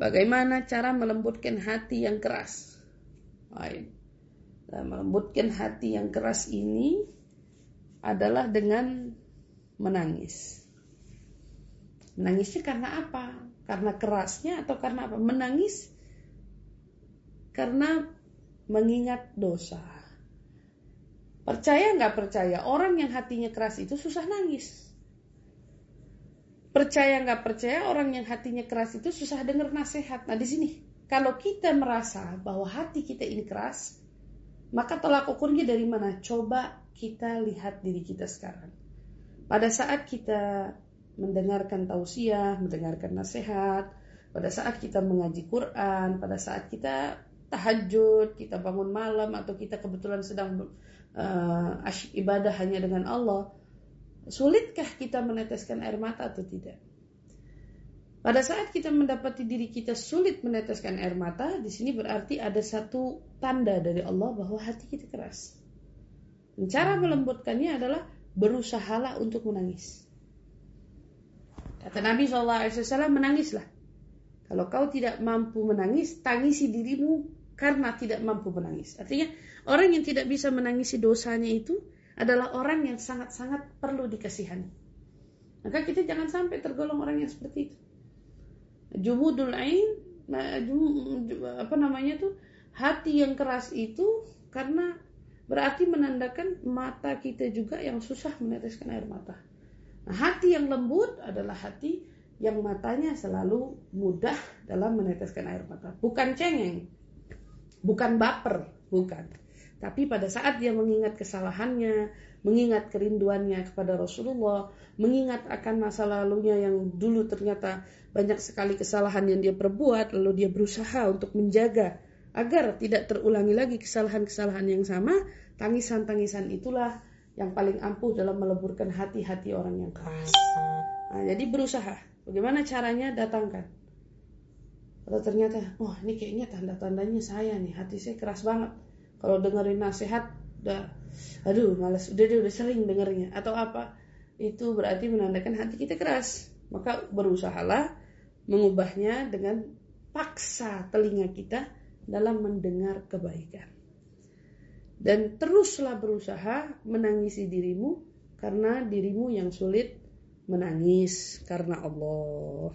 Bagaimana cara melembutkan hati yang keras? Baik. Dan melembutkan hati yang keras ini adalah dengan menangis. Menangisnya karena apa? Karena kerasnya atau karena apa? Menangis karena mengingat dosa. Percaya nggak percaya, orang yang hatinya keras itu susah nangis. Percaya nggak percaya orang yang hatinya keras itu susah dengar nasihat. Nah di sini kalau kita merasa bahwa hati kita ini keras, maka tolak ukurnya dari mana? Coba kita lihat diri kita sekarang. Pada saat kita mendengarkan tausiah, mendengarkan nasihat, pada saat kita mengaji Quran, pada saat kita tahajud, kita bangun malam atau kita kebetulan sedang uh, ibadah hanya dengan Allah, Sulitkah kita meneteskan air mata atau tidak? Pada saat kita mendapati diri kita sulit meneteskan air mata, di sini berarti ada satu tanda dari Allah bahwa hati kita keras. Dan cara melembutkannya adalah berusahalah untuk menangis. Kata Nabi SAW, menangislah. Kalau kau tidak mampu menangis, tangisi dirimu karena tidak mampu menangis. Artinya, orang yang tidak bisa menangisi dosanya itu, adalah orang yang sangat-sangat perlu dikasihani. Maka kita jangan sampai tergolong orang yang seperti itu. Jumudul ain, apa namanya tuh, hati yang keras itu karena berarti menandakan mata kita juga yang susah meneteskan air mata. Nah, hati yang lembut adalah hati yang matanya selalu mudah dalam meneteskan air mata. Bukan cengeng, bukan baper, bukan. Tapi pada saat dia mengingat kesalahannya, mengingat kerinduannya kepada Rasulullah, mengingat akan masa lalunya yang dulu ternyata banyak sekali kesalahan yang dia perbuat, lalu dia berusaha untuk menjaga agar tidak terulangi lagi kesalahan-kesalahan yang sama, tangisan-tangisan itulah yang paling ampuh dalam meleburkan hati-hati orang yang keras. Nah, jadi berusaha. Bagaimana caranya? Datangkan. Kalau ternyata, oh ini kayaknya tanda-tandanya saya nih, hati saya keras banget kalau dengerin nasihat udah aduh malas udah dia udah sering dengernya. Atau apa. Itu berarti menandakan hati kita keras. Maka berusahalah mengubahnya dengan paksa telinga kita dalam mendengar kebaikan. Dan teruslah berusaha menangisi dirimu karena dirimu yang sulit menangis karena Allah